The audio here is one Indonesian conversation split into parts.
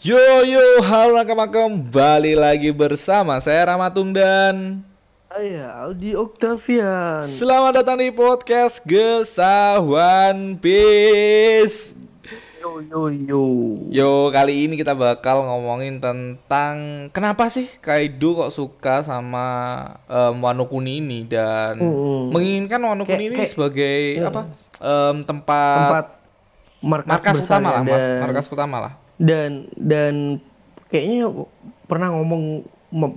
Yo yo, halo nakama kembali lagi bersama saya Ramatung dan Saya Aldi Octavian. selamat datang di podcast Gesah One Piece. Yo yo yo. Yo, kali ini kita bakal ngomongin tentang kenapa sih Kaido kok suka sama em, Wano Kuni ini dan Mm-mm. menginginkan Wano Kuni ini kayak- sebagai apa? Em, tempat, Tempat markas, markas utama lah, mas, dan, markas utama lah. Dan dan kayaknya pernah ngomong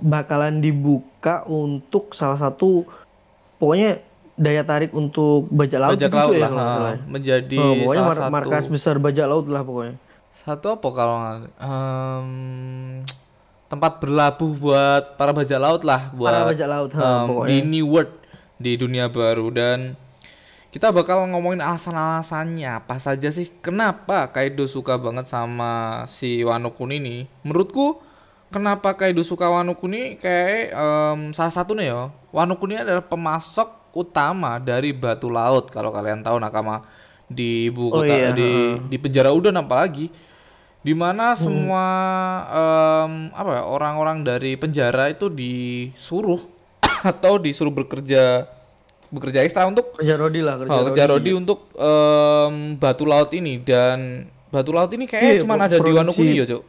bakalan dibuka untuk salah satu pokoknya daya tarik untuk bajak laut Bajak gitu laut ya, lah, ha, salah ya. menjadi Oh, pokoknya salah mar- satu markas besar bajak laut lah pokoknya. Satu apa kalau em, tempat berlabuh buat para bajak laut lah buat Para bajak laut, ha, em, pokoknya. di New World di dunia baru dan kita bakal ngomongin alasan-alasannya. Apa saja sih? Kenapa Kaido suka banget sama si Wano Kuni ini. Menurutku kenapa Kaido suka Wano Kuni kayak em, salah satunya ya Wano Kuni adalah pemasok utama dari batu laut kalau kalian tahu nakama di ibu Oh kota iya, di di penjara udon apalagi. Di Hmm. mana semua em, apa ya orang-orang dari penjara itu disuruh atau disuruh bekerja bekerja ekstra untuk Kerja Rodi lah, kerja oh, Rodi. kerja rodi. untuk em, batu laut ini dan batu laut ini kayaknya Iya, cuma ada di Wano Kuni produksi- ya cok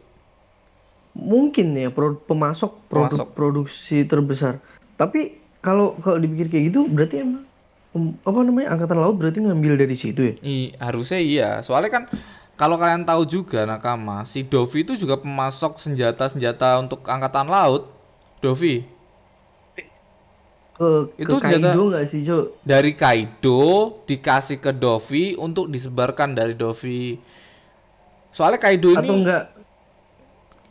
mungkin ya pro- pemasok produk Pemasok. produksi terbesar. Tapi kalau kalau dipikir kayak gitu berarti emang em, apa namanya angkatan laut berarti ngambil dari situ ya? I, harusnya iya. Soalnya kan kalau kalian tahu juga nakama si Dovi itu juga pemasok senjata-senjata untuk angkatan laut. Dovi ke Itu ke Kaido nggak sih Jo dari Kaido dikasih ke Dovi untuk disebarkan dari Dovi soalnya Kaido ini atau enggak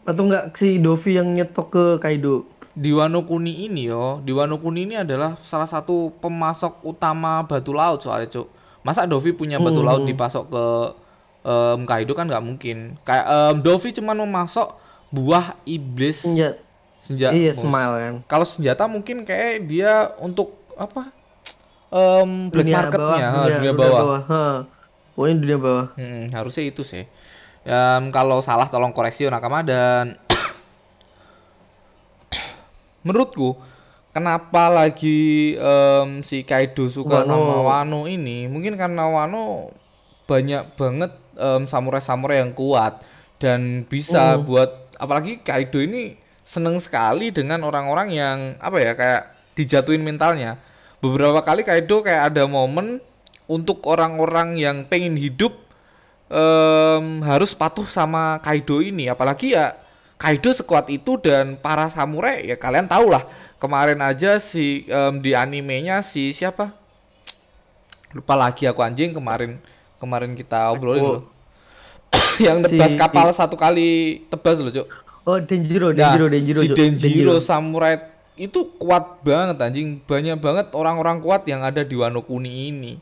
atau enggak si Dovi yang nyetok ke Kaido di Wano Kuni ini yo, di Wano Kuni ini adalah salah satu pemasok utama batu laut soalnya cuk. Masa Dovi punya batu Hmm. laut dipasok ke em, Kaido kan nggak mungkin. Kayak em, Dovi cuma memasok buah iblis senjata. iya smile kan Kalau senjata mungkin kayak dia untuk apa? Em, black marketnya, ha, dunia, bawah. ha. pokoknya dunia bawah Hmm, harusnya itu sih. Em, kalau salah tolong koreksi nakama dan menurutku kenapa lagi em, si Kaido suka Wano. sama Wano ini mungkin karena Wano banyak banget em, samurai-samurai yang kuat dan bisa Hmm. buat apalagi Kaido ini seneng sekali dengan orang-orang yang apa ya kayak dijatuhin mentalnya. Beberapa kali Kaido kayak ada momen untuk orang-orang yang pengen hidup em, harus patuh sama Kaido ini. Apalagi ya Kaido sekuat itu dan para samurai ya kalian tahu lah. Kemarin aja si em, di animenya si siapa? Lupa lagi aku anjing kemarin kemarin kita obrolin Oh. loh. Yang tebas kapal satu kali tebas loh cuk oh Denjiro Nah, Denjiro Denjiro si Jo. Denjiro samurai itu kuat banget anjing banyak banget orang-orang kuat yang ada di Wano Kuni ini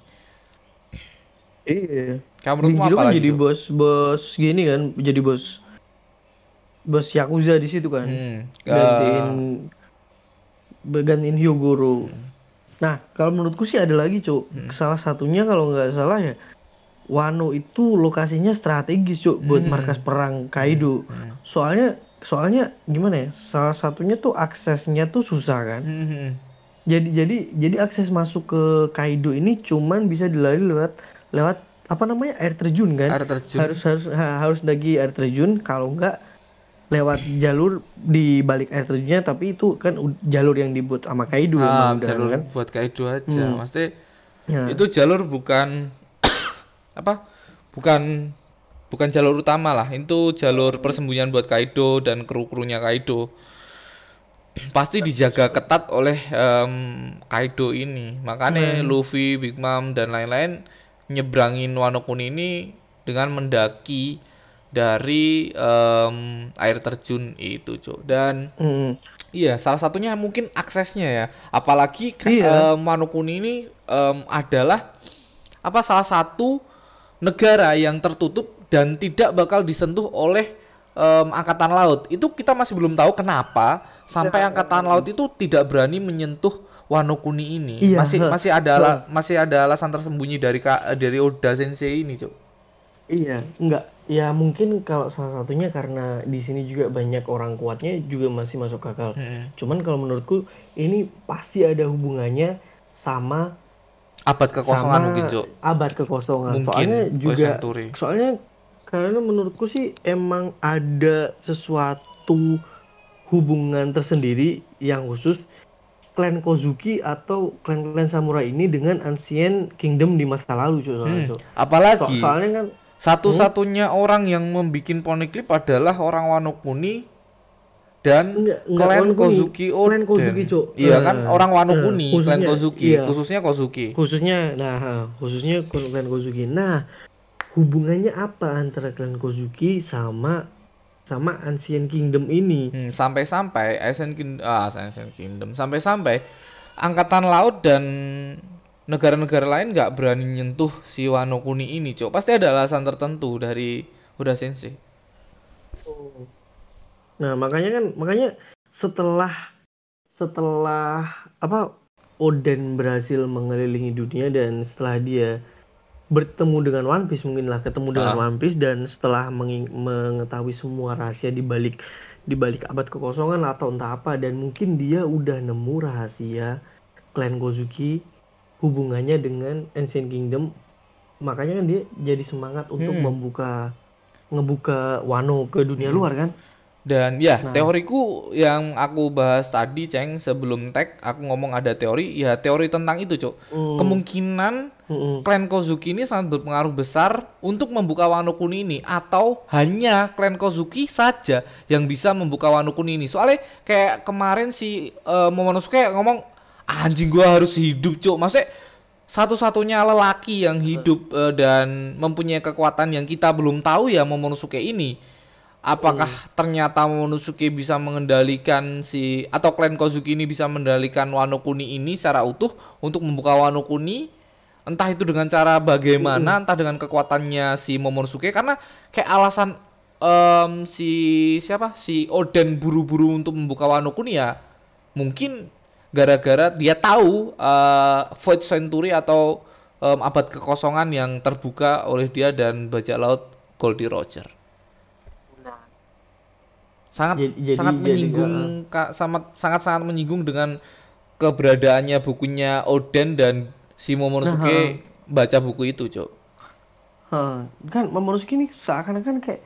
iya kamu menurutmu Denjiro apa kan lagi jadi Cuk? bos bos gini kan jadi bos bos yakuza di situ kan Hmm, gantiin eh, gantiin Hyogoro. Nah, kalau menurutku sih ada lagi, Cuk. Hmm. Salah satunya kalau nggak salah ya Wano itu lokasinya strategis, Cuk, buat Hmm. markas perang Kaido. Soalnya soalnya gimana ya? Salah satunya tuh aksesnya tuh susah kan. hmm, hmm. Jadi jadi jadi akses masuk ke Kaido ini cuman bisa dilalui lewat lewat apa namanya? air terjun kan. air terjun Harus harus ha- harus lagi air terjun kalau enggak lewat jalur di balik air terjunnya tapi itu kan jalur yang dibuat sama Kaido Ah, jalur kan. buat Kaido aja Hmm. maksudnya Ya. itu jalur bukan apa bukan bukan jalur utama lah itu jalur persembunyian buat Kaido dan kru-krunya Kaido pasti dijaga ketat oleh em, Kaido ini makanya Luffy, Big Mom dan lain-lain nyebrangin Wano Kuni ini dengan mendaki dari em, air terjun itu cok dan Hmm. Iya, salah satunya mungkin aksesnya ya. Apalagi Iya. em, Wano Kuni ini em, adalah apa salah satu negara yang tertutup dan tidak bakal disentuh oleh em, angkatan laut. Itu kita masih belum tahu kenapa sampai angkatan laut itu tidak berani menyentuh Wano Kuni ini. Iya, masih masih ada ala- masih ada alasan tersembunyi dari dari Oda Sensei ini, Cuk. Iya, enggak. Ya mungkin kalau salah satunya karena di sini juga banyak orang kuatnya juga masih masuk akal. Mm-mm. Cuman kalau menurutku ini pasti ada hubungannya sama Abad kekosongan sama mungkin, Cuk. abad kekosongan. Mungkin, Soalnya juga soalnya karena menurutku sih emang ada sesuatu hubungan tersendiri yang khusus klan Kozuki atau klan-klan samurai ini dengan Ancient Kingdom di masa lalu. Soalnya, Hmm. Cuk. So- Apalagi soalnya kan satu-satunya orang yang membuat poneglyph adalah orang Wano Kuni dan Enggak, enggak, klan Wano. Kozuki Oden. Klan Kozuki, Cuk. Iya Eh, kan orang Wano eh, Kuni, klan khususnya, Kozuki, iya. khususnya Kozuki. khususnya nah khususnya klan Kozuki. Nah, hubungannya apa antara klan Kozuki sama sama Ancient Kingdom ini? Hmm, sampai-sampai Ascent Kingdom, ah, Ascent Kingdom, sampai-sampai angkatan laut dan negara-negara lain nggak berani nyentuh si Wano Kuni ini, Cok. Pasti ada alasan tertentu dari Uda Sensei. Nah, makanya kan makanya setelah setelah apa Oden berhasil mengelilingi dunia dan setelah dia bertemu dengan One Piece mungkin lah ketemu dengan Ah. One Piece dan setelah mengetahui semua rahasia di balik di balik abad kekosongan atau entah apa dan mungkin dia udah nemu rahasia klan Kozuki hubungannya dengan Ancient Kingdom makanya kan dia jadi semangat untuk Hmm. membuka ngebuka Wano ke dunia Hmm. luar kan Dan ya, Nah. teoriku yang aku bahas tadi, Ceng, sebelum tag, aku ngomong ada teori, ya teori tentang itu, Cok. Hmm. Kemungkinan Mm-mm. klan Kozuki ini sangat berpengaruh besar untuk membuka Wano Kuni ini atau hanya klan Kozuki saja yang bisa membuka Wano Kuni ini. Soalnya kayak kemarin si eh, Momonosuke ngomong anjing gua harus hidup, Cok. Maksudnya satu-satunya lelaki yang hidup eh, dan mempunyai kekuatan yang kita belum tahu ya Momonosuke ini. Apakah ternyata Momonosuke bisa mengendalikan si atau klan Kozuki ini bisa mengendalikan Wano Kuni ini secara utuh untuk membuka Wano Kuni? Entah itu dengan cara bagaimana, entah dengan kekuatannya si Momonosuke karena kayak alasan em, si siapa? Si Oden buru-buru untuk membuka Wano Kuni ya mungkin gara-gara dia tahu eh, Void Century atau em, abad kekosongan yang terbuka oleh dia dan bajak laut Goldie Roger sangat Jadi- jadi- sangat jadi, menyinggung ka- sangat sangat sangat menyinggung dengan keberadaannya bukunya Oden dan si Momonosuke baca buku itu, Cok. Hah, kan Momonosuke ini seakan-akan kayak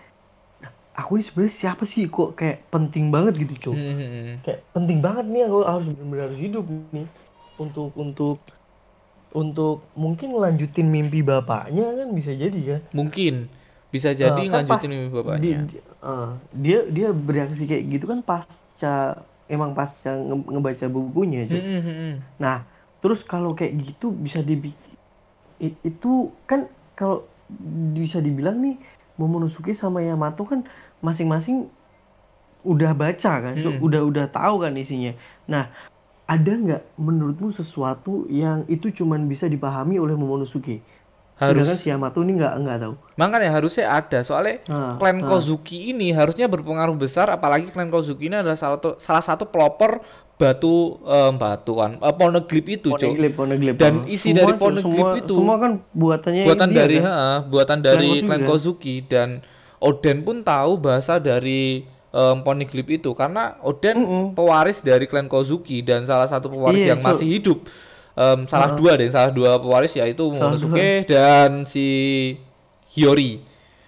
"Nah, aku ini sebenarnya siapa sih? Kok kayak penting banget gitu cok. Hmm. kayak penting banget nih aku harus benar-benar harus hidup nih. Untuk untuk untuk mungkin lanjutin mimpi bapaknya kan bisa jadi kan Mungkin bisa jadi Ah, kan ngelanjutin pas mimpi bapaknya. di- ah, dia dia bereaksi kayak gitu kan pasca emang pasca nge- ngebaca bukunya Cok. Hmm, hmm, hmm. Nah, terus kalau kayak gitu bisa dibikin itu kan kalau bisa dibilang nih Momonosuke sama Yamato kan masing-masing udah baca kan. Mm-mm. udah udah tahu kan isinya. Nah, ada nggak menurutmu sesuatu yang itu cuman bisa dipahami oleh Momonosuke? Sedangkan Harus si Yamato ini nggak nggak tahu. makanya harusnya ada soalnya Ah, klan ah. Kozuki ini harusnya berpengaruh besar apalagi klan Kozuki ini adalah salah satu salah satu pelopor batu em, batuan eh, poneglyph itu, Cok. Poneglyph, poneglyph. Dan ah. isi Semua, dari poneglyph semua- itu semua kan buatannya buatan dari kan? ha, buatan dari klan kan? Kozuki dan Oden pun tahu bahasa dari em, poneglyph itu karena Oden Mm-mm. pewaris dari klan Kozuki dan salah satu pewaris Iya, yang Cuk. masih hidup Em, salah dua deh salah dua pewaris yaitu Momonosuke dan si Hiyori.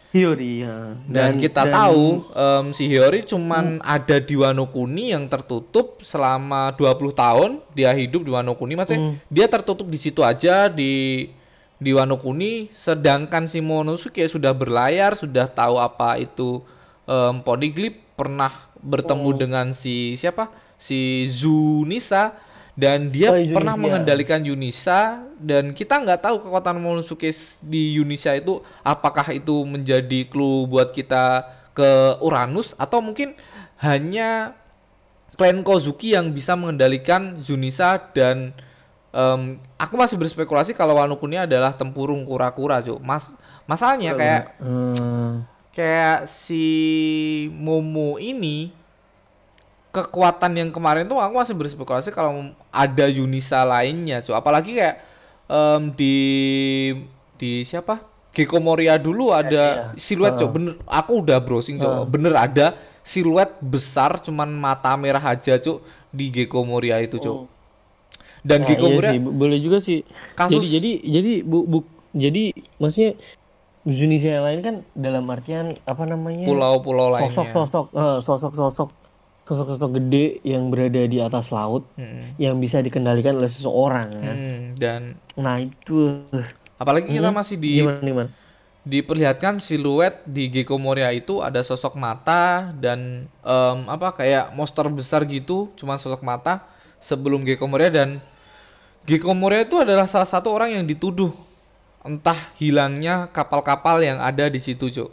Hiyori ya. dan, kita dan- tahu em, si Hiyori cuman ada di Wano Kuni yang tertutup selama 20 tahun. Dia hidup di Wano Kuni maksudnya Hmm. dia tertutup di situ aja di di Wano Kuni sedangkan si Momonosuke sudah berlayar sudah tahu apa itu em, poneglyph. Pernah bertemu Oh. dengan si siapa? Si Zunisa dan dia Oh, pernah mengendalikan Yunisa dan kita nggak tahu kekuatan Momonosuke di Yunisa itu apakah itu menjadi clue buat kita ke Uranus atau mungkin hanya klan Kozuki yang bisa mengendalikan Yunisa dan em, aku masih berspekulasi kalau Wano Kuni adalah tempurung kura-kura, Cuk. Mas masalahnya kayak Hmm. kayak si Momo ini kekuatan yang kemarin tuh aku masih berspekulasi kalau ada Yunisa lainnya cuy apalagi kayak em, di di siapa? Gecko Moria dulu ada siluet cok bener aku udah browsing cok bener ada siluet besar cuman mata merah aja cok di Gecko Moria itu cok dan Nah, Gecko iya Moria sih, bo- boleh juga sih. Kasus- Jadi jadi jadi bu, bu- jadi maksudnya Indonesia yang lain kan dalam artian apa namanya? pulau-pulau lainnya. Sosok-sosok eh, sosok-sosok sosok-sosok gede yang berada di atas laut Mm, yang bisa dikendalikan oleh seseorang kan. mm, dan Nah, itu. Apalagi kita Hmm, masih di gimana gimana? diperlihatkan siluet di Gecko Moria itu ada sosok mata dan em, apa kayak monster besar gitu cuman sosok mata sebelum Gecko Moria. Dan Gecko Moria itu adalah salah satu orang yang dituduh entah hilangnya kapal-kapal yang ada di situ cuk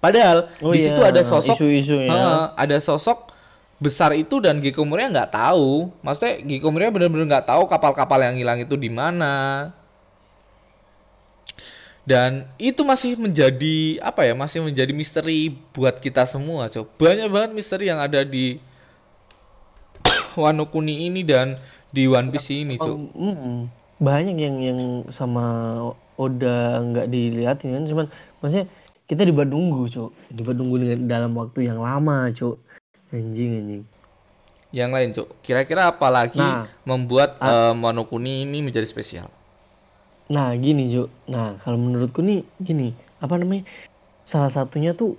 padahal Oh di iya, situ ada sosok isu-isu ya. Heeh, ada sosok besar itu dan Gecko Moria nggak tahu. Maksudnya Gecko Moria benar-benar nggak tahu kapal-kapal yang hilang itu di mana. Dan itu masih menjadi apa ya masih menjadi misteri buat kita semua cok. Banyak banget misteri yang ada di Wano Kuni ini dan di One Piece ini cok. Mm, banyak yang yang sama Oda nggak dilihatin kan? Cuman maksudnya kita dibuat nunggu cuk. Dibuat nunggu dengan dalam waktu yang lama cuk. Anjing anjing. Yang lain cok kira-kira apa lagi Nah. membuat em, Wano Kuni ini menjadi spesial? Nah gini cuk. Nah kalau menurutku nih gini. Apa namanya? Salah satunya tuh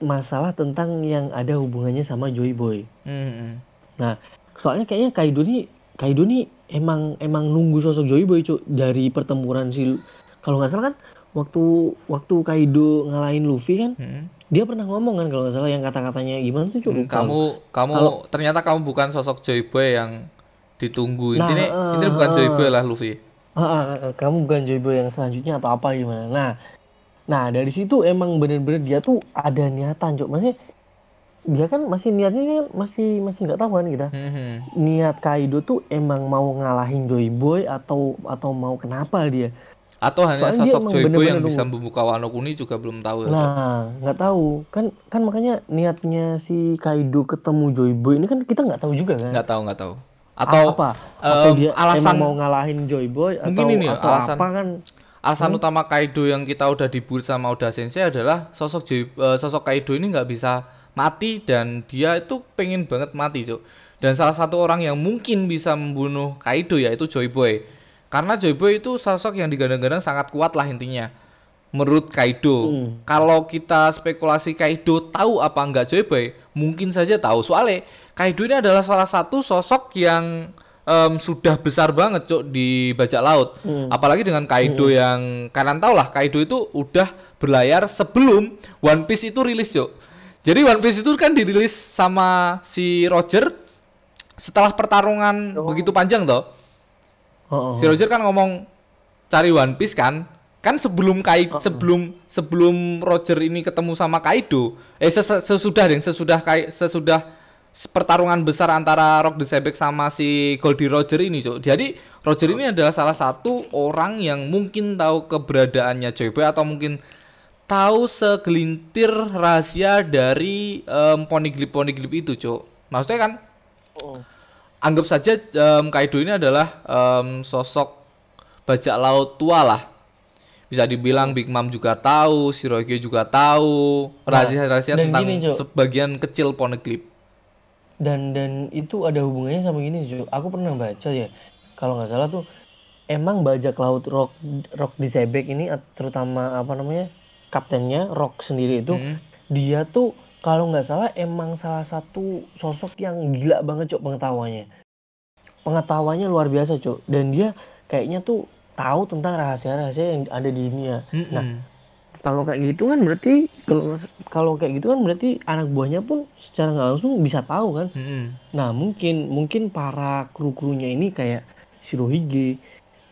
masalah tentang yang ada hubungannya sama Joy Boy. Hmm, nah soalnya kayaknya Kaido nih Kaido nih emang emang nunggu sosok Joy Boy cuk dari pertempuran si kalau nggak salah kan waktu waktu Kaido ngalahin Luffy kan hmm. dia pernah ngomong kan kalau nggak salah yang kata-katanya gimana tuh Hmm, kamu kamu ternyata kamu bukan sosok Joy Boy yang ditunggu. Nah, intinya eh, intinya bukan Joy eh. Boy lah Luffy. kamu bukan Joyboy yang selanjutnya atau apa gimana? Nah nah dari situ emang bener-bener dia tuh ada niatan cok maksudnya dia kan masih niatnya kan masih masih nggak tahu kan kita. Hmm, hmm. niat Kaido tuh emang mau ngalahin Joyboy atau atau mau kenapa dia atau hanya Soalnya sosok emang Joy Boy bener-bener yang bisa membuka Wano Kuni juga belum tahu ya Cok. nah nggak tahu. Kan kan makanya niatnya si Kaido ketemu Joyboy ini kan kita nggak tahu juga kan? Nggak tahu nggak tahu. Atau apa? Atau em, dia alasan- mau ngalahin Joyboy atau Mungkin ini ya, atau alasan- apa kan? alasan utama Kaido yang kita udah dibully sama Oda Sensei adalah sosok Joy, eh, sosok Kaido ini nggak bisa mati dan dia itu pengen banget mati cuk. Dan salah satu orang yang mungkin bisa membunuh Kaido yaitu Joy Boy karena Joy Boy itu sosok yang digadang-gadang sangat kuat lah intinya. Menurut Kaido. Hmm. kalau kita spekulasi Kaido tahu apa enggak Joy Boy mungkin saja tahu. Soalnya Kaido ini adalah salah satu sosok yang em, sudah besar banget cuk di bajak laut. Hmm. apalagi dengan Kaido yang kalian tahu lah Kaido itu udah berlayar sebelum One Piece itu rilis cuk. Jadi One Piece itu kan dirilis sama si Roger setelah pertarungan begitu panjang toh Oh, oh. Si Roger kan ngomong cari One Piece kan? Kan sebelum Kai sebelum sebelum Roger ini ketemu sama Kaido, eh ses- sesudah deh, sesudah Kai sesudah pertarungan besar antara Rock the Sebek sama si Goldie Roger ini, Cuk. Jadi Roger ini adalah salah satu orang yang mungkin tahu keberadaannya Joy Boy atau mungkin tahu segelintir rahasia dari em, poniglip-poniglip itu, Cuk. Maksudnya kan Oh. Anggap saja em, Kaido ini adalah em, sosok bajak laut tua lah. Bisa dibilang Big Mom juga tahu, Shirohige juga tahu rahasia-rahasia dan tentang gini, sebagian kecil poneglyph. dan dan itu ada hubungannya sama gini Jo. aku pernah baca ya kalau nggak salah tuh emang bajak laut rock rock di Sebek ini terutama apa namanya kaptennya rock sendiri itu Mm. dia tuh kalau nggak salah emang salah satu sosok yang gila banget cok pengetahuannya pengetahuannya luar biasa cok dan dia kayaknya tuh tahu tentang rahasia-rahasia yang ada di dunia Mm-mm. Nah, kalau kayak gitu kan berarti kalau kalau kayak gitu kan berarti anak buahnya pun secara nggak langsung bisa tahu kan Mm-mm. Nah mungkin mungkin para kru-krunya ini kayak Shirohige,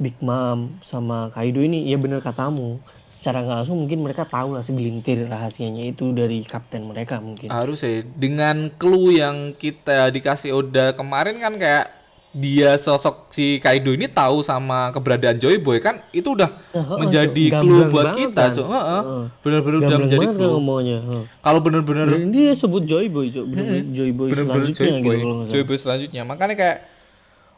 Big Mom, sama Kaido ini ya bener katamu. Secara nggak langsung mungkin mereka tahu lah segelintir rahasianya itu dari kapten mereka mungkin. Harus ya. Dengan clue yang kita dikasih Oda kemarin kan kayak dia sosok si Kaido ini tahu sama keberadaan Joy Boy kan itu udah Heeh, menjadi Cok. clue buat kita, kan. Cok. Heeh. Heeh. Benar-benar udah menjadi clue. ngomongnya. heeh. Kalau benar-benar Dan dia sebut Joy Boy, Cok. Bener-bener Joy Boy bener-bener selanjutnya Joy gitu Boy, nggak Joy. Boy selanjutnya. Makanya kayak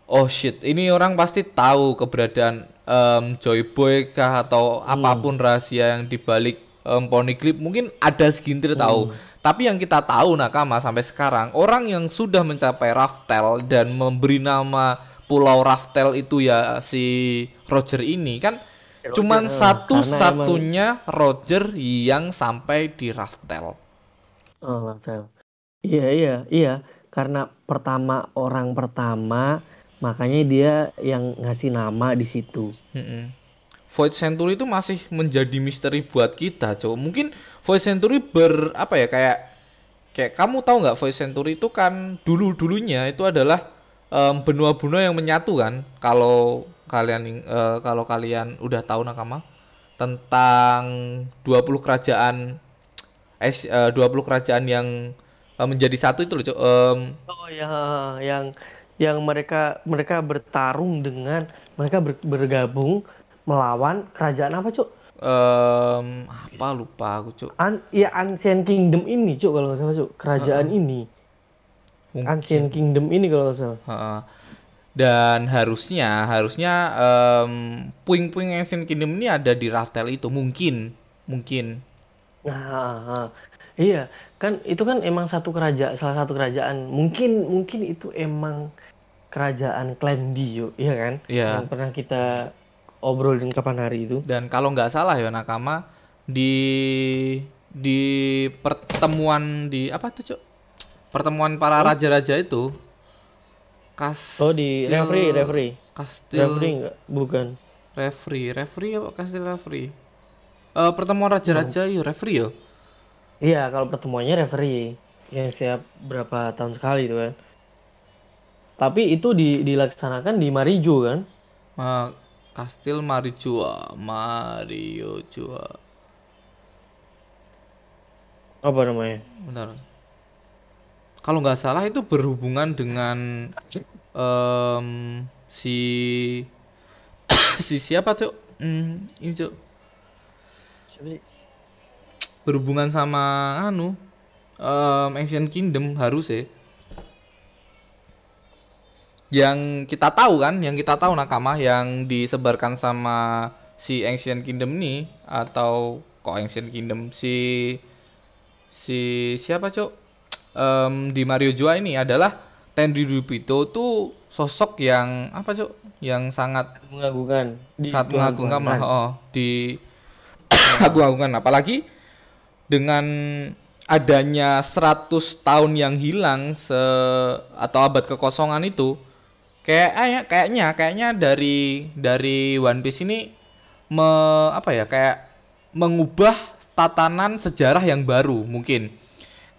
oh shit, ini orang pasti tahu keberadaan em, Joy Boy kah atau apa pun rahasia yang dibalik em, Poneglyph mungkin ada segintir tahu. Tapi yang kita tahu Nakama sampai sekarang orang yang sudah mencapai Raftel dan memberi nama Pulau Raftel itu ya si Roger ini kan cuman satu-satunya Roger yang sampai di Raftel. Oh, Rafael. Iya, iya, iya. Karena pertama orang pertama, makanya dia yang ngasih nama di situ. Mm-mm. Void Century itu masih menjadi misteri buat kita, cowok. Mungkin Void Century ber apa ya kayak kayak kamu tahu nggak Void Century itu kan dulu dulunya itu adalah em, benua-benua yang menyatu kan. Kalau kalian eh, kalau kalian udah tahu nakama tentang 20 kerajaan eh eh, 20 kerajaan yang eh, menjadi satu itu loh, Cok. Em, Oh ya, yang yang mereka mereka bertarung dengan mereka ber- bergabung melawan kerajaan apa, Cuk? em, apa lupa aku, Cok. An ya Ancient Kingdom ini, Cuk, kalau nggak salah, Cuk. Kerajaan ini. Mungkin. Ancient Kingdom ini kalau nggak salah. Heeh. Dan harusnya harusnya em, puing-puing Ancient Kingdom ini ada di Raftel itu mungkin mungkin Nah, iya, kan itu kan emang satu kerajaan, salah satu kerajaan. Mungkin mungkin itu emang kerajaan Clan Dio, iya kan? Iya. Yang pernah kita obrolin kapan hari itu. dan kalau nggak salah ya Nakama di di pertemuan di apa tuh cok pertemuan para raja-raja itu kas Oh, di referee, referee. kastil Referee enggak? Bukan. referee referee apa kastil referee Eh pertemuan raja-raja Oh. yo referee yo Iya, kalau pertemuannya referee yang setiap berapa tahun sekali itu kan. Tapi itu di, dilaksanakan di Marijo kan? Ma- kastil Marijua Mario Jua Apa namanya? Bentar. Kalau nggak salah itu berhubungan dengan em, si si siapa tuh? Hmm, ini tuh berhubungan sama anu em, Ancient Kingdom harus ya. Yang kita tahu kan, yang kita tahu nakama yang disebarkan sama si Ancient Kingdom ini atau kok Ancient Kingdom si si siapa cok Em, di Mario Jua ini adalah Tenryubito tuh sosok yang apa cok yang sangat Mengagumkan. Di- sangat mengagumkan mengagumkan. malah oh, di agung-agungan apalagi dengan adanya 100 tahun yang hilang se atau abad kekosongan itu kayak kayaknya kayaknya dari dari One Piece ini me, apa ya kayak mengubah tatanan sejarah yang baru mungkin.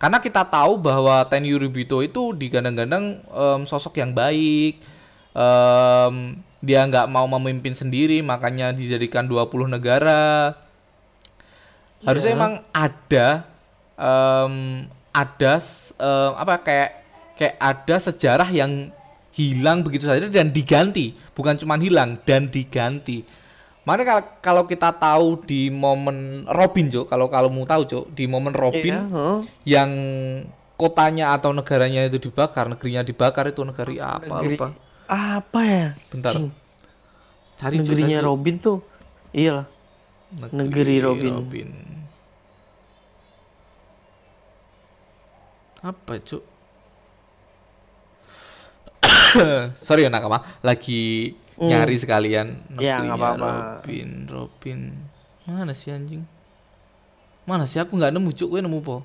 Karena kita tahu bahwa Ten Yuribito itu digadang-gadang em, sosok yang baik em, dia nggak mau memimpin sendiri makanya dijadikan 20 negara. Harusnya emang ada em, ada em, apa kayak kayak ada sejarah yang hilang begitu saja dan diganti bukan cuma hilang dan diganti Makanya kalau, kalau kita tahu di momen Robin Jo kalau kalau mau tahu Jo di momen Robin Iya, heeh. yang kotanya atau negaranya itu dibakar negerinya dibakar itu negeri apa Negeri- lupa Apa ya? bentar Hmm. cari Negerinya Jo. Robin tuh. Iya lah. negeri Robin. apa cuk sorry ya nakama lagi nyari sekalian. Ya, nggak negerinya apa-apa. Robin Robin mana sih anjing mana sih aku nggak nemu cuk gue nemu po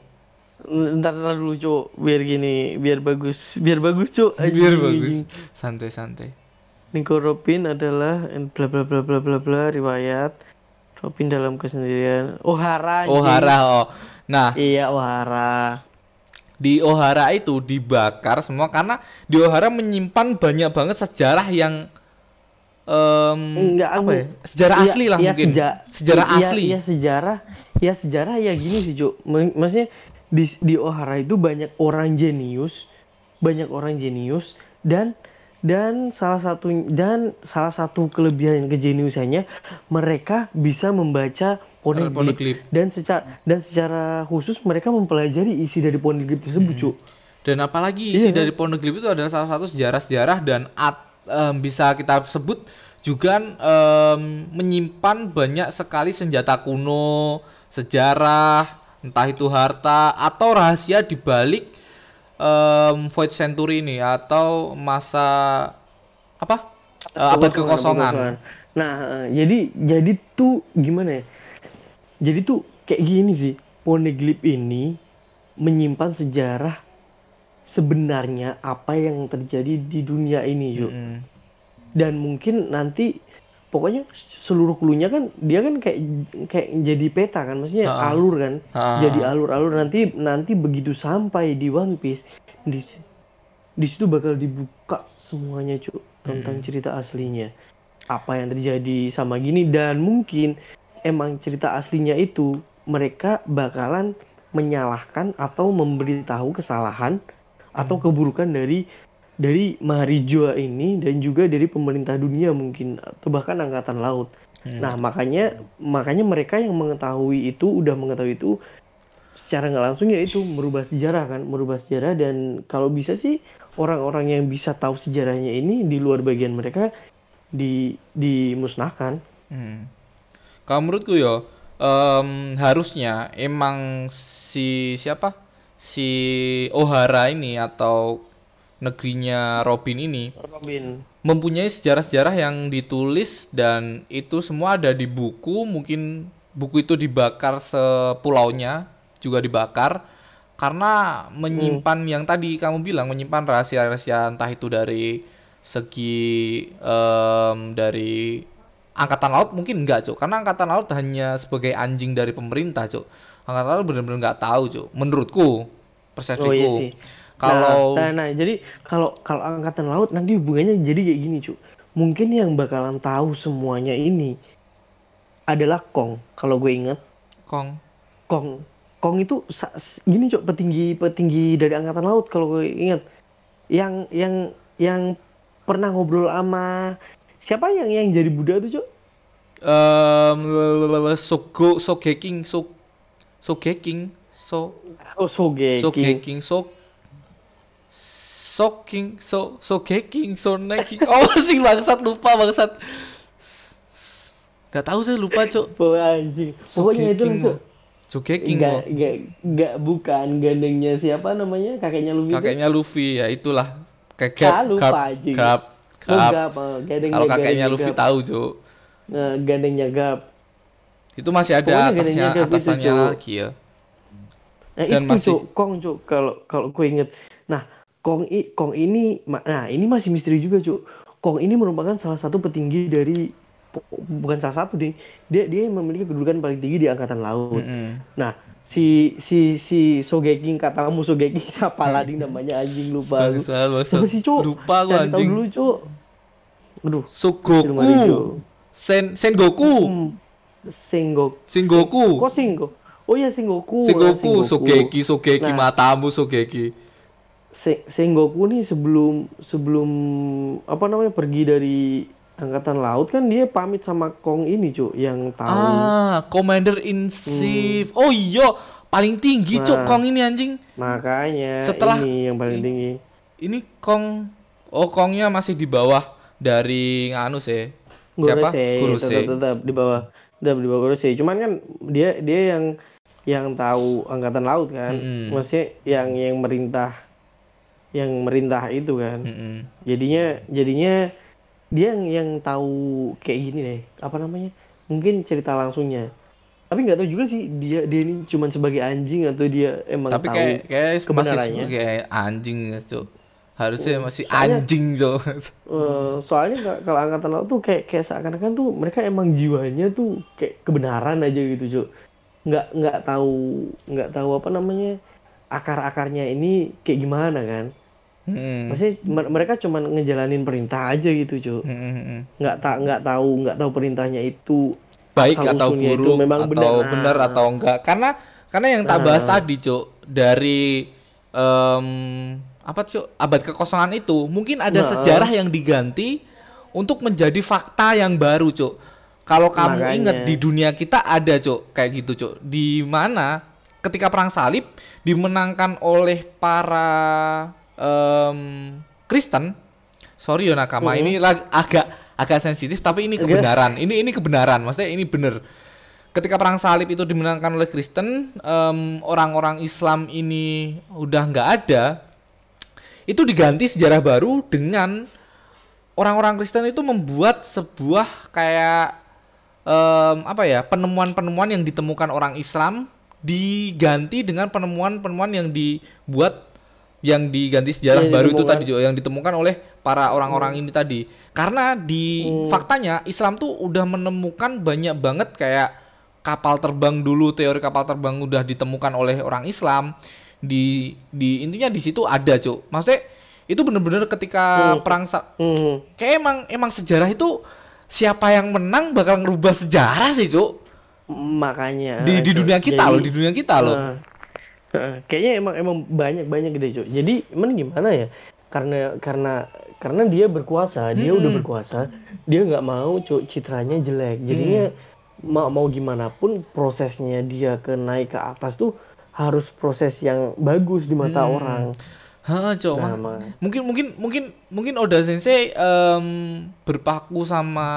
Ntar ntar dulu cuk, biar gini, biar bagus, biar bagus cuk. biar bagus santai santai Nico Robin adalah bla bla bla bla bla bla riwayat Robin dalam kesendirian. Ohara. anjing. Ohara oh nah Iya Ohara. Di Ohara itu dibakar semua karena di Ohara menyimpan banyak banget sejarah yang em, Enggak, apa ya? Sejarah Iya, asli lah iya, mungkin. seja- sejarah iya, asli. Iya sejarah, ya sejarah ya gini sih. M- Maksudnya di di Ohara itu banyak orang jenius, banyak orang jenius dan dan salah satu dan salah satu kelebihan kejeniusannya mereka bisa membaca Poneglyph. poneglyph dan secara dan secara khusus mereka mempelajari isi dari poneglyph tersebut Cuk. dan apalagi isi Iya. dari Poneglyph itu adalah salah satu sejarah-sejarah dan em, bisa kita sebut juga em, menyimpan banyak sekali senjata kuno, sejarah, entah itu harta atau rahasia di balik em, Void Century ini atau masa apa? Eh, abad kekosongan. Nah, eh, jadi jadi tuh gimana ya? Jadi tuh kayak gini sih. Poneglyph ini menyimpan sejarah sebenarnya apa yang terjadi di dunia ini, yuk. Mm-mm. Dan mungkin nanti pokoknya seluruh klunya kan dia kan kayak kayak jadi peta kan, maksudnya Ha-ha. alur kan. Ha-ha. Jadi alur-alur nanti nanti begitu sampai di One Piece di di situ bakal dibuka semuanya, Cuk, tentang cerita aslinya. Apa yang terjadi sama gini dan mungkin emang cerita aslinya itu mereka bakalan menyalahkan atau memberitahu kesalahan atau keburukan dari dari Maharijoa ini dan juga dari pemerintah dunia mungkin atau bahkan angkatan laut. Nah, makanya makanya mereka yang mengetahui itu udah mengetahui itu secara nggak langsung ya itu merubah sejarah kan, merubah sejarah dan kalau bisa sih orang-orang yang bisa tahu sejarahnya ini di luar bagian mereka di dimusnahkan. Hmm. Kalau menurutku ya em, harusnya emang si siapa? Si Ohara ini atau negerinya Robin ini Robin. mempunyai sejarah-sejarah yang ditulis dan itu semua ada di buku. Mungkin buku itu dibakar sepulaunya juga dibakar. Karena menyimpan yang tadi kamu bilang menyimpan rahasia-rahasia entah itu dari segi em, dari angkatan laut mungkin enggak cuk karena angkatan laut hanya sebagai anjing dari pemerintah cuk angkatan laut benar-benar nggak tahu cuk menurutku persepsiku Oh iya sih. kalau nah, nah, nah, jadi kalau kalau angkatan laut nanti hubungannya jadi kayak gini, cu. Mungkin yang bakalan tahu semuanya ini adalah Kong. Kalau gue inget, kong Kong Kong itu gini, Cuk, petinggi petinggi dari angkatan laut kalau gue inget. Yang yang yang pernah ngobrol sama siapa yang yang jadi Buddha tuh, Cuk? um, Sogo Sogeking so Sogeking so Oh, Sogeki. Sogeking so Soking so Sogeking so Neking oh sing bangsat lupa bangsat Gak tahu saya lupa cok. Pokoknya itu Sogeking mo Sogeking mo enggak, enggak bukan gandengnya siapa namanya? Kakeknya Luffy. tuh. kakeknya Luffy ya itulah Ah, Gap lupa Gap. Gap kalau kakeknya gandengnya Luffy Gap. tahu cok Nah, gandengnya Gap. itu masih ada Pokoknya atasnya itu, atasannya lagi ya Nah, Dan itu masih- Cuk, Kong Cuk, kalau kalau gue inget. Nah, Kong i, Kong ini nah, ini masih misteri juga, Cuk. Kong ini merupakan salah satu petinggi dari bu- bukan salah satu deh. Dia dia memiliki kedudukan paling tinggi di angkatan laut. Mm-mm. Nah, si si si Sogeking katamu Sogeking siapa lagi namanya anjing lupa aku. Bangsat, sih, Cuk? Lupa gua, anjing. dulu, Cuk. Aduh, Sogoku. Sen Sengoku Hmm, Sengoku. Sengoku Kok Sengoku? Oh iya Sengoku. Sengoku Nah, Sogeki Sogeki Nah. matamu Sogeki Se- Sengoku nih sebelum sebelum apa namanya pergi dari angkatan laut kan dia pamit sama Kong ini cuk yang tahu. Ah Commander in Chief. Oh iya paling tinggi Nah. Kong ini anjing. Makanya Setelah- ini yang paling tinggi. ini Kong oh Kongnya masih di bawah dari nganu sih siapa? Gurusei tetap, tetap di bawah tetap di bawah Gurusei cuman kan dia dia yang yang tahu angkatan laut kan. Mm-mm. maksudnya yang yang merintah yang merintah itu kan. Mm-mm. jadinya jadinya dia yang yang tahu kayak gini deh. Apa namanya? Mungkin cerita langsungnya. Tapi nggak tahu juga sih dia dia ini cuman sebagai anjing atau dia emang tapi tahu kayak kayak masih sebagai anjing cok harusnya masih soalnya- anjing cok Eh, soalnya ka- kalau angkatan laut tuh kayak kayak seakan-akan tuh mereka emang jiwanya tuh kayak kebenaran aja gitu cuy nggak nggak tahu nggak tahu apa namanya akar-akarnya ini kayak gimana kan Maksudnya mer- mereka cuman ngejalanin perintah aja gitu cuy Mm-mm. nggak tak nggak tahu nggak tahu perintahnya itu baik atau buruk memang atau benar. benar Nah. atau enggak karena karena yang tak bahas tadi cuk dari em, apa cuk abad kekosongan itu mungkin ada Nah. sejarah yang diganti untuk menjadi fakta yang baru cuk kalau kamu Makanya. ingat di dunia kita ada cuk kayak gitu cuk di mana ketika perang salib dimenangkan oleh para em, Kristen. Sorry yo nakama Mhm. ini agak agak sensitif tapi ini Agak. kebenaran. Ini ini kebenaran. Maksudnya ini bener. Ketika perang salib itu dimenangkan oleh Kristen em, orang-orang Islam ini udah nggak ada itu diganti sejarah baru dengan orang-orang Kristen itu membuat sebuah kayak em, apa ya penemuan-penemuan yang ditemukan orang Islam diganti dengan penemuan-penemuan yang dibuat yang diganti sejarah Yang baru itu tadi Jo, yang ditemukan oleh para orang-orang ini tadi. Karena di Hmm. faktanya Islam tuh udah menemukan banyak banget kayak kapal terbang dulu teori kapal terbang udah ditemukan oleh orang Islam. Di di intinya di situ ada Cuk maksudnya itu bener-bener ketika Hmm. perang Hmm. kayak emang emang sejarah itu siapa yang menang bakal ngerubah sejarah sih cuk makanya di di dunia kita Jadi, loh di dunia kita loh. Nah, kayaknya emang emang banyak banyak gitu Cuk. jadi emang gimana ya karena karena karena dia berkuasa dia udah berkuasa dia nggak mau Cuk, citranya jelek jadinya Hmm. mau mau gimana pun prosesnya dia ke naik ke atas tuh harus proses yang bagus di mata Hmm. orang Hah, cuk Nah, mungkin mungkin mungkin mungkin Oda Sensei em, berpaku sama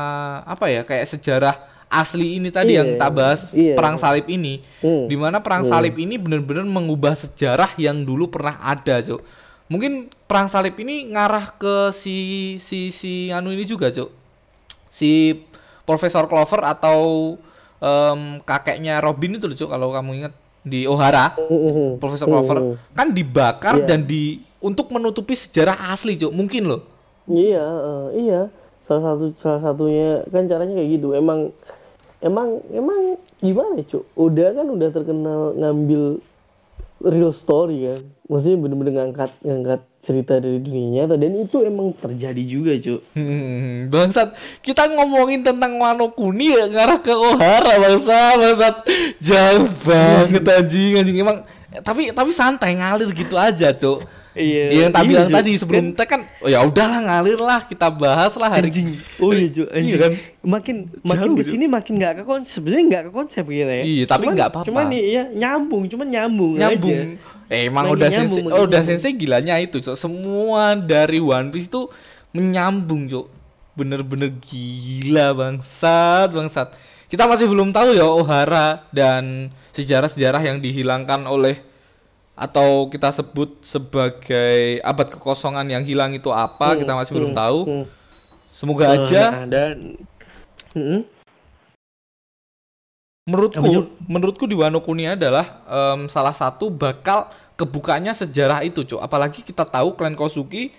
apa ya kayak sejarah asli ini tadi Iya, yang tak bahas iya. perang salib ini Hmm. di mana perang Hmm. salib ini benar-benar mengubah sejarah yang dulu pernah ada cuk mungkin perang salib ini ngarah ke si si si anu ini juga cuk si Profesor Clover atau em, kakeknya Robin itu loh cuk kalau kamu ingat di O'Hara Hmm. Profesor Hmm. Clover kan dibakar Iya. dan di untuk menutupi sejarah asli cuk mungkin loh Iya, eh, iya. Salah satu salah satunya kan caranya kayak gitu. Emang emang emang gimana, Cuk? Udah kan udah terkenal ngambil real story kan. Maksudnya bener-bener ngangkat ngangkat cerita dari dunia nyata dan itu emang terjadi juga, Cuk. Hmm, bangsat, kita ngomongin tentang Wano Kuni ya ngarah ke Ohara bangsa, bangsat. Jauh banget anjing, anjing emang eh, tapi tapi santai ngalir gitu aja, Cuk. Iya. yang tak iya, bilang Cuk. tadi sebelum tag kan, oh ya udahlah ngalir lah, kita bahas lah hari anjing. Oh iya. Anjing. Iya kan? Makin makin Jauh, ke sini makin nggak ke konsep. Sebenarnya nggak ke konsep gitu ya. Iya, tapi nggak apa-apa. Cuman nih ya nyambung, cuman nyambung, nyambung. aja. Eh, emang Lagi udah nyambung, sensei, oh, udah sensei gilanya itu. Semua dari One Piece itu menyambung, Cuk. Bener-bener gila bangsat, bangsat. Kita masih belum tahu ya Ohara dan sejarah-sejarah yang dihilangkan oleh atau kita sebut sebagai abad kekosongan yang hilang itu apa, Hmm, kita masih belum hmm, tahu. hmm. Semoga Eh, aja nah, dan Mm-mm. menurutku Jul? menurutku di Wano Kuni adalah em, salah satu bakal kebukanya sejarah itu cuk apalagi kita tahu klan Kosuki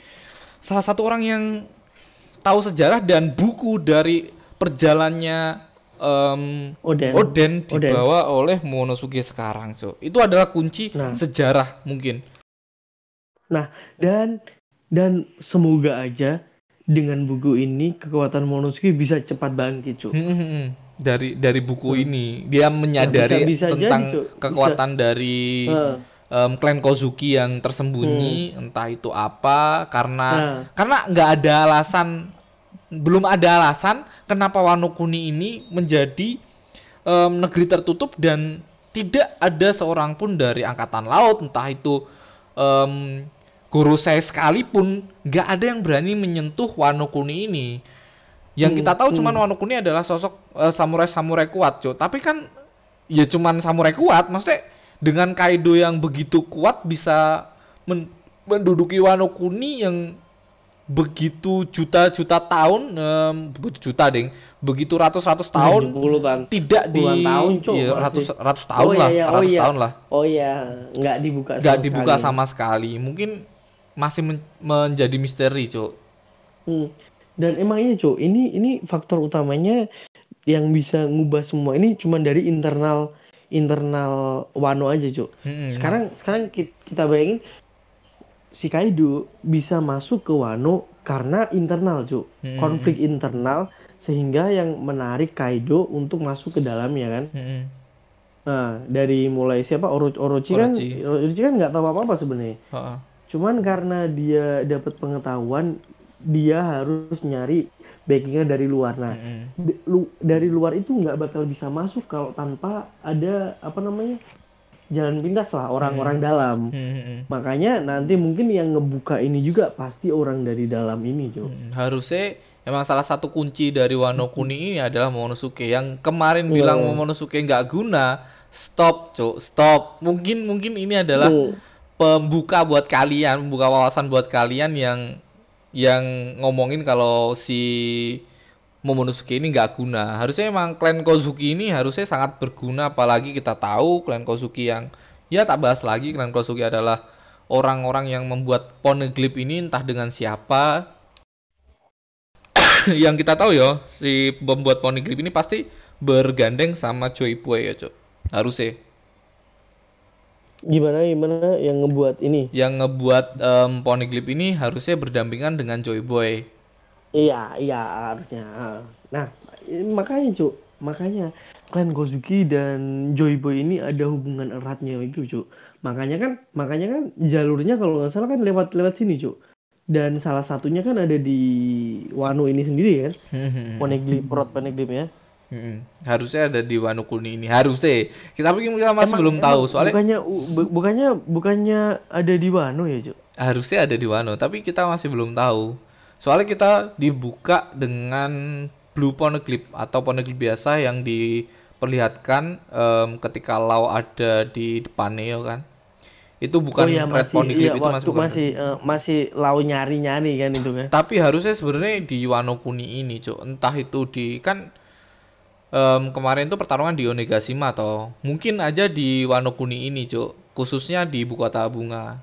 salah satu orang yang tahu sejarah dan buku dari perjalannya em, Oden. Oden Oden. dibawa oleh Momonosuke sekarang cuk itu adalah kunci Nah. sejarah mungkin dan dan semoga aja dengan buku ini kekuatan Momonosuke bisa cepat bangkit, Cuk. Hmm, hmm, hmm. dari dari buku ini dia menyadari Hmm. bisa jadi, tentang Cuk. Bisa. kekuatan dari Heeh. em, klan Kozuki yang tersembunyi entah itu apa karena Hmm. Nah. karena nggak ada alasan belum ada alasan kenapa Wano Kuni ini menjadi em, negeri tertutup dan tidak ada seorang pun dari angkatan laut entah itu em, guru saya sekalipun nggak ada yang berani menyentuh Wano Kuni ini. Yang Hmm, kita tahu cuman Wano Kuni adalah sosok samurai samurai kuat cuy tapi kan ya cuman samurai kuat. Maksudnya dengan Kaido yang begitu kuat bisa men- menduduki Wano Kuni yang begitu juta-juta tahun begitu juta ding begitu ratus-ratus tahun 70 kan. tidak di tahun, iya, masih. ratus ratus tahun Oh, lah iya, iya, oh, ratus iya. tahun lah Oh iya, nggak dibuka. nggak sama dibuka sekali. sama sekali mungkin masih men- menjadi misteri cuk Hmm. Dan emang ini, Cuk, ini ini faktor utamanya yang bisa ngubah semua ini cuma dari internal internal Wano aja, Cuk. Mm-mm. Sekarang sekarang ki- kita bayangin si Kaido bisa masuk ke Wano karena internal, Cuk. Hmm. Konflik internal sehingga yang menarik Kaido untuk masuk ke dalamnya kan. Mm-mm. Nah, dari mulai siapa Oro Orochi, kan Orochi. Orochi kan nggak tahu apa-apa sebenarnya. Heeh. Cuman karena dia dapat pengetahuan, dia harus nyari backingnya dari luar. Nah, di- lu- dari luar itu nggak bakal bisa masuk kalau tanpa ada apa namanya jalan pintas lah orang-orang dalam. Hmm, hmm, hmm. Makanya nanti mungkin yang ngebuka ini juga pasti orang dari dalam ini, Cuk. Hmm, harusnya emang salah satu kunci dari Wano Kuni ini adalah Momonosuke yang kemarin bilang Momonosuke nggak guna stop cuk stop mungkin mungkin ini adalah Hmm. pembuka buat kalian pembuka wawasan buat kalian yang yang ngomongin kalau si Momonosuke ini nggak guna. Harusnya emang klan Kozuki ini harusnya sangat berguna apalagi kita tahu klan Kozuki yang ya tak bahas lagi klan Kozuki adalah orang-orang yang membuat poneglyph ini entah dengan siapa. Yang kita tahu ya si pembuat poneglyph ini pasti bergandeng sama Joy Boy ya cok harusnya. Gimana gimana yang ngebuat ini? yang ngebuat em, poneglyph ini harusnya berdampingan dengan Joy Boy Iya, iya harusnya. Nah, makanya Cuk, makanya klan Kozuki dan Joy Boy ini ada hubungan eratnya itu Cuk. Makanya kan, makanya kan jalurnya kalau nggak salah kan lewat lewat sini Cuk. Dan salah satunya kan ada di Wano ini sendiri kan, Poneglyph, Prot Poneglyph ya. Mm-mm. harusnya ada di Wano Kuni ini harusnya kita tapi kita masih belum tahu soalnya Bukannya bu- bukannya bukannya ada di Wano ya Cuk? harusnya ada di Wano tapi kita masih belum tahu soalnya kita dibuka dengan blue poneglyph atau poneglyph biasa yang diperlihatkan em, ketika Lau ada di depannya ya kan? Itu bukan oh iya red poneglyph iya, itu masih bukan masih eh, masih lau nyari-nyari kan itu kan. tapi harusnya sebenarnya di Wano Kuni ini cuk. Entah itu di kan em, kemarin itu pertarungan di Onegashima atau mungkin aja di Wano Kuni ini cuk. Khususnya di Ibu Kota Bunga.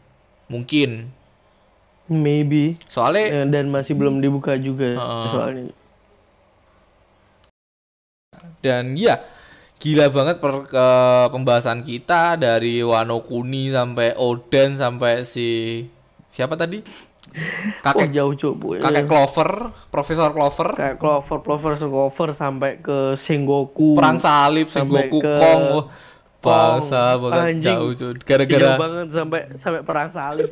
Mungkin Maybe. soalnya Eh, dan masih belum dibuka juga Heeh. soalnya. dan ya gila banget per, ke- pembahasan kita dari Wano Kuni sampai Oden sampai si siapa tadi Oh kakek jauh cuk bu. kakek Clover Profesor Clover Kayak Clover, Clover, Clover sampai ke Sengoku. perang salib Sengoku ke Kong bangsa Kong. banget jauh cuy gara-gara banget sampai sampai perang salib.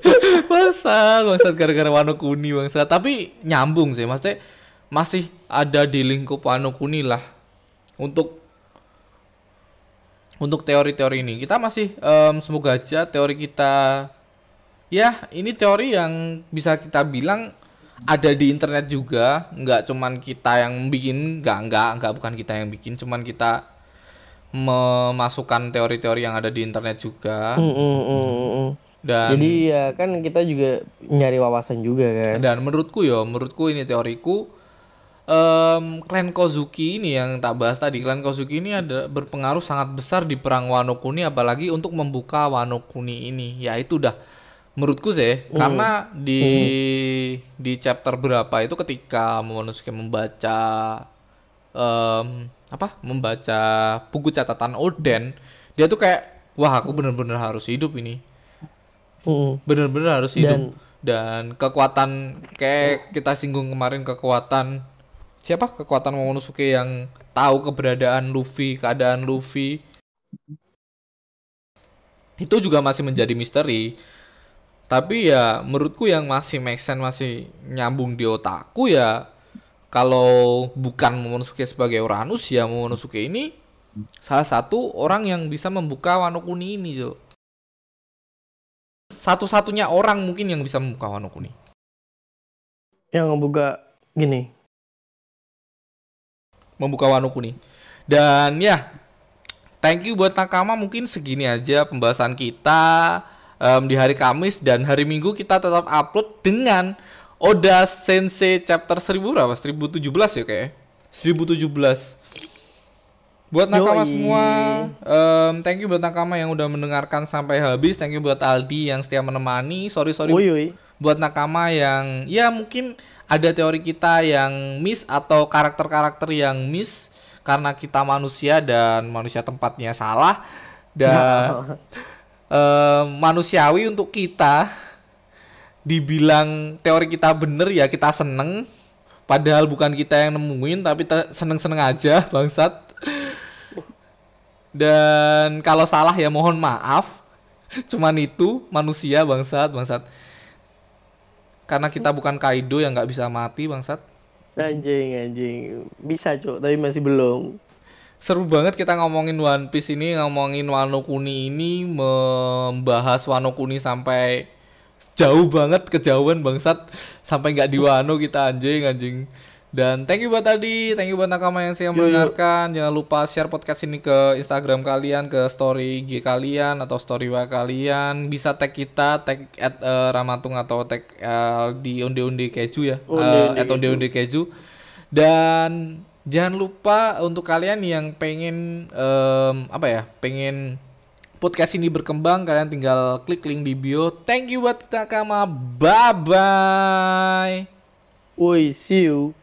bangsa bangsa gara-gara Wano Kuni bangsa tapi nyambung sih maksudnya masih ada di lingkup Wano Kuni lah untuk untuk teori-teori ini kita masih em, semoga aja teori kita ya ini teori yang bisa kita bilang ada di internet juga nggak cuman kita yang bikin nggak nggak nggak bukan kita yang bikin cuman kita memasukkan teori-teori yang ada di internet juga. Mm, mm, mm, mm, mm. dan Jadi ya kan kita juga nyari wawasan juga kan. dan menurutku ya menurutku ini teoriku em klan Kozuki ini yang tak bahas tadi klan Kozuki ini ada berpengaruh sangat besar di perang Wano Kuni apalagi untuk membuka Wano Kuni ini. Ya itu udah menurutku sih karena di di chapter berapa itu ketika Momonosuke membaca em, apa membaca buku catatan Oden dia tuh kayak wah aku bener-bener harus hidup ini. Mm, bener-bener harus hidup. Dan kekuatan kayak kita singgung kemarin kekuatan siapa? Kekuatan Momonosuke yang tahu keberadaan Luffy keadaan Luffy. Itu juga masih menjadi misteri. Tapi ya menurutku yang masih make sense masih nyambung di otakku ya kalau bukan Momonosuke sebagai Uranus ya Momonosuke ini salah satu orang yang bisa membuka Wano Kuni ini Jo satu-satunya orang mungkin yang bisa membuka Wano Kuni. Yang ngebuka gini. Membuka Wano Kuni. Dan ya, thank you buat Nakama mungkin segini aja pembahasan kita em, di hari Kamis dan hari Minggu kita tetap upload dengan Oda Sensei chapter 1000 berapa? 1017 ya kayak. 1017. Buat nakama Yoi. semua, em, thank you buat nakama yang udah mendengarkan sampai habis. Thank you buat Aldi yang setia menemani. Sorry sorry woi. buat nakama yang ya mungkin ada teori kita yang miss atau karakter-karakter yang miss karena kita manusia dan manusia tempatnya salah dan eh, manusiawi untuk kita dibilang teori kita bener ya kita seneng padahal bukan kita yang nemuin tapi seneng-seneng aja bangsat dan kalau salah ya mohon maaf cuman itu manusia bangsat bangsat karena kita bukan Kaido yang nggak bisa mati bangsat Anjing anjing. Bisa cuk, tapi masih belum. seru banget kita ngomongin One Piece ini, ngomongin Wano Kuni ini, membahas Wano Kuni sampai jauh banget kejauhan bangsat sampai nggak di Wano kita anjing anjing. Dan thank you buat tadi, thank you buat nakama yang saya mendengarkan. Jangan lupa share podcast ini ke Instagram kalian, ke story IG kalian atau story wa kalian. Bisa tag kita, tag at eh, Ramatung atau tag eh, di onde-onde keju ya, Onde-onde Eh, at onde-onde keju. Dan jangan lupa untuk kalian yang pengen em, apa ya, pengen podcast ini berkembang, kalian tinggal klik link di bio. Thank you buat nakama, bye bye. Woi, see you.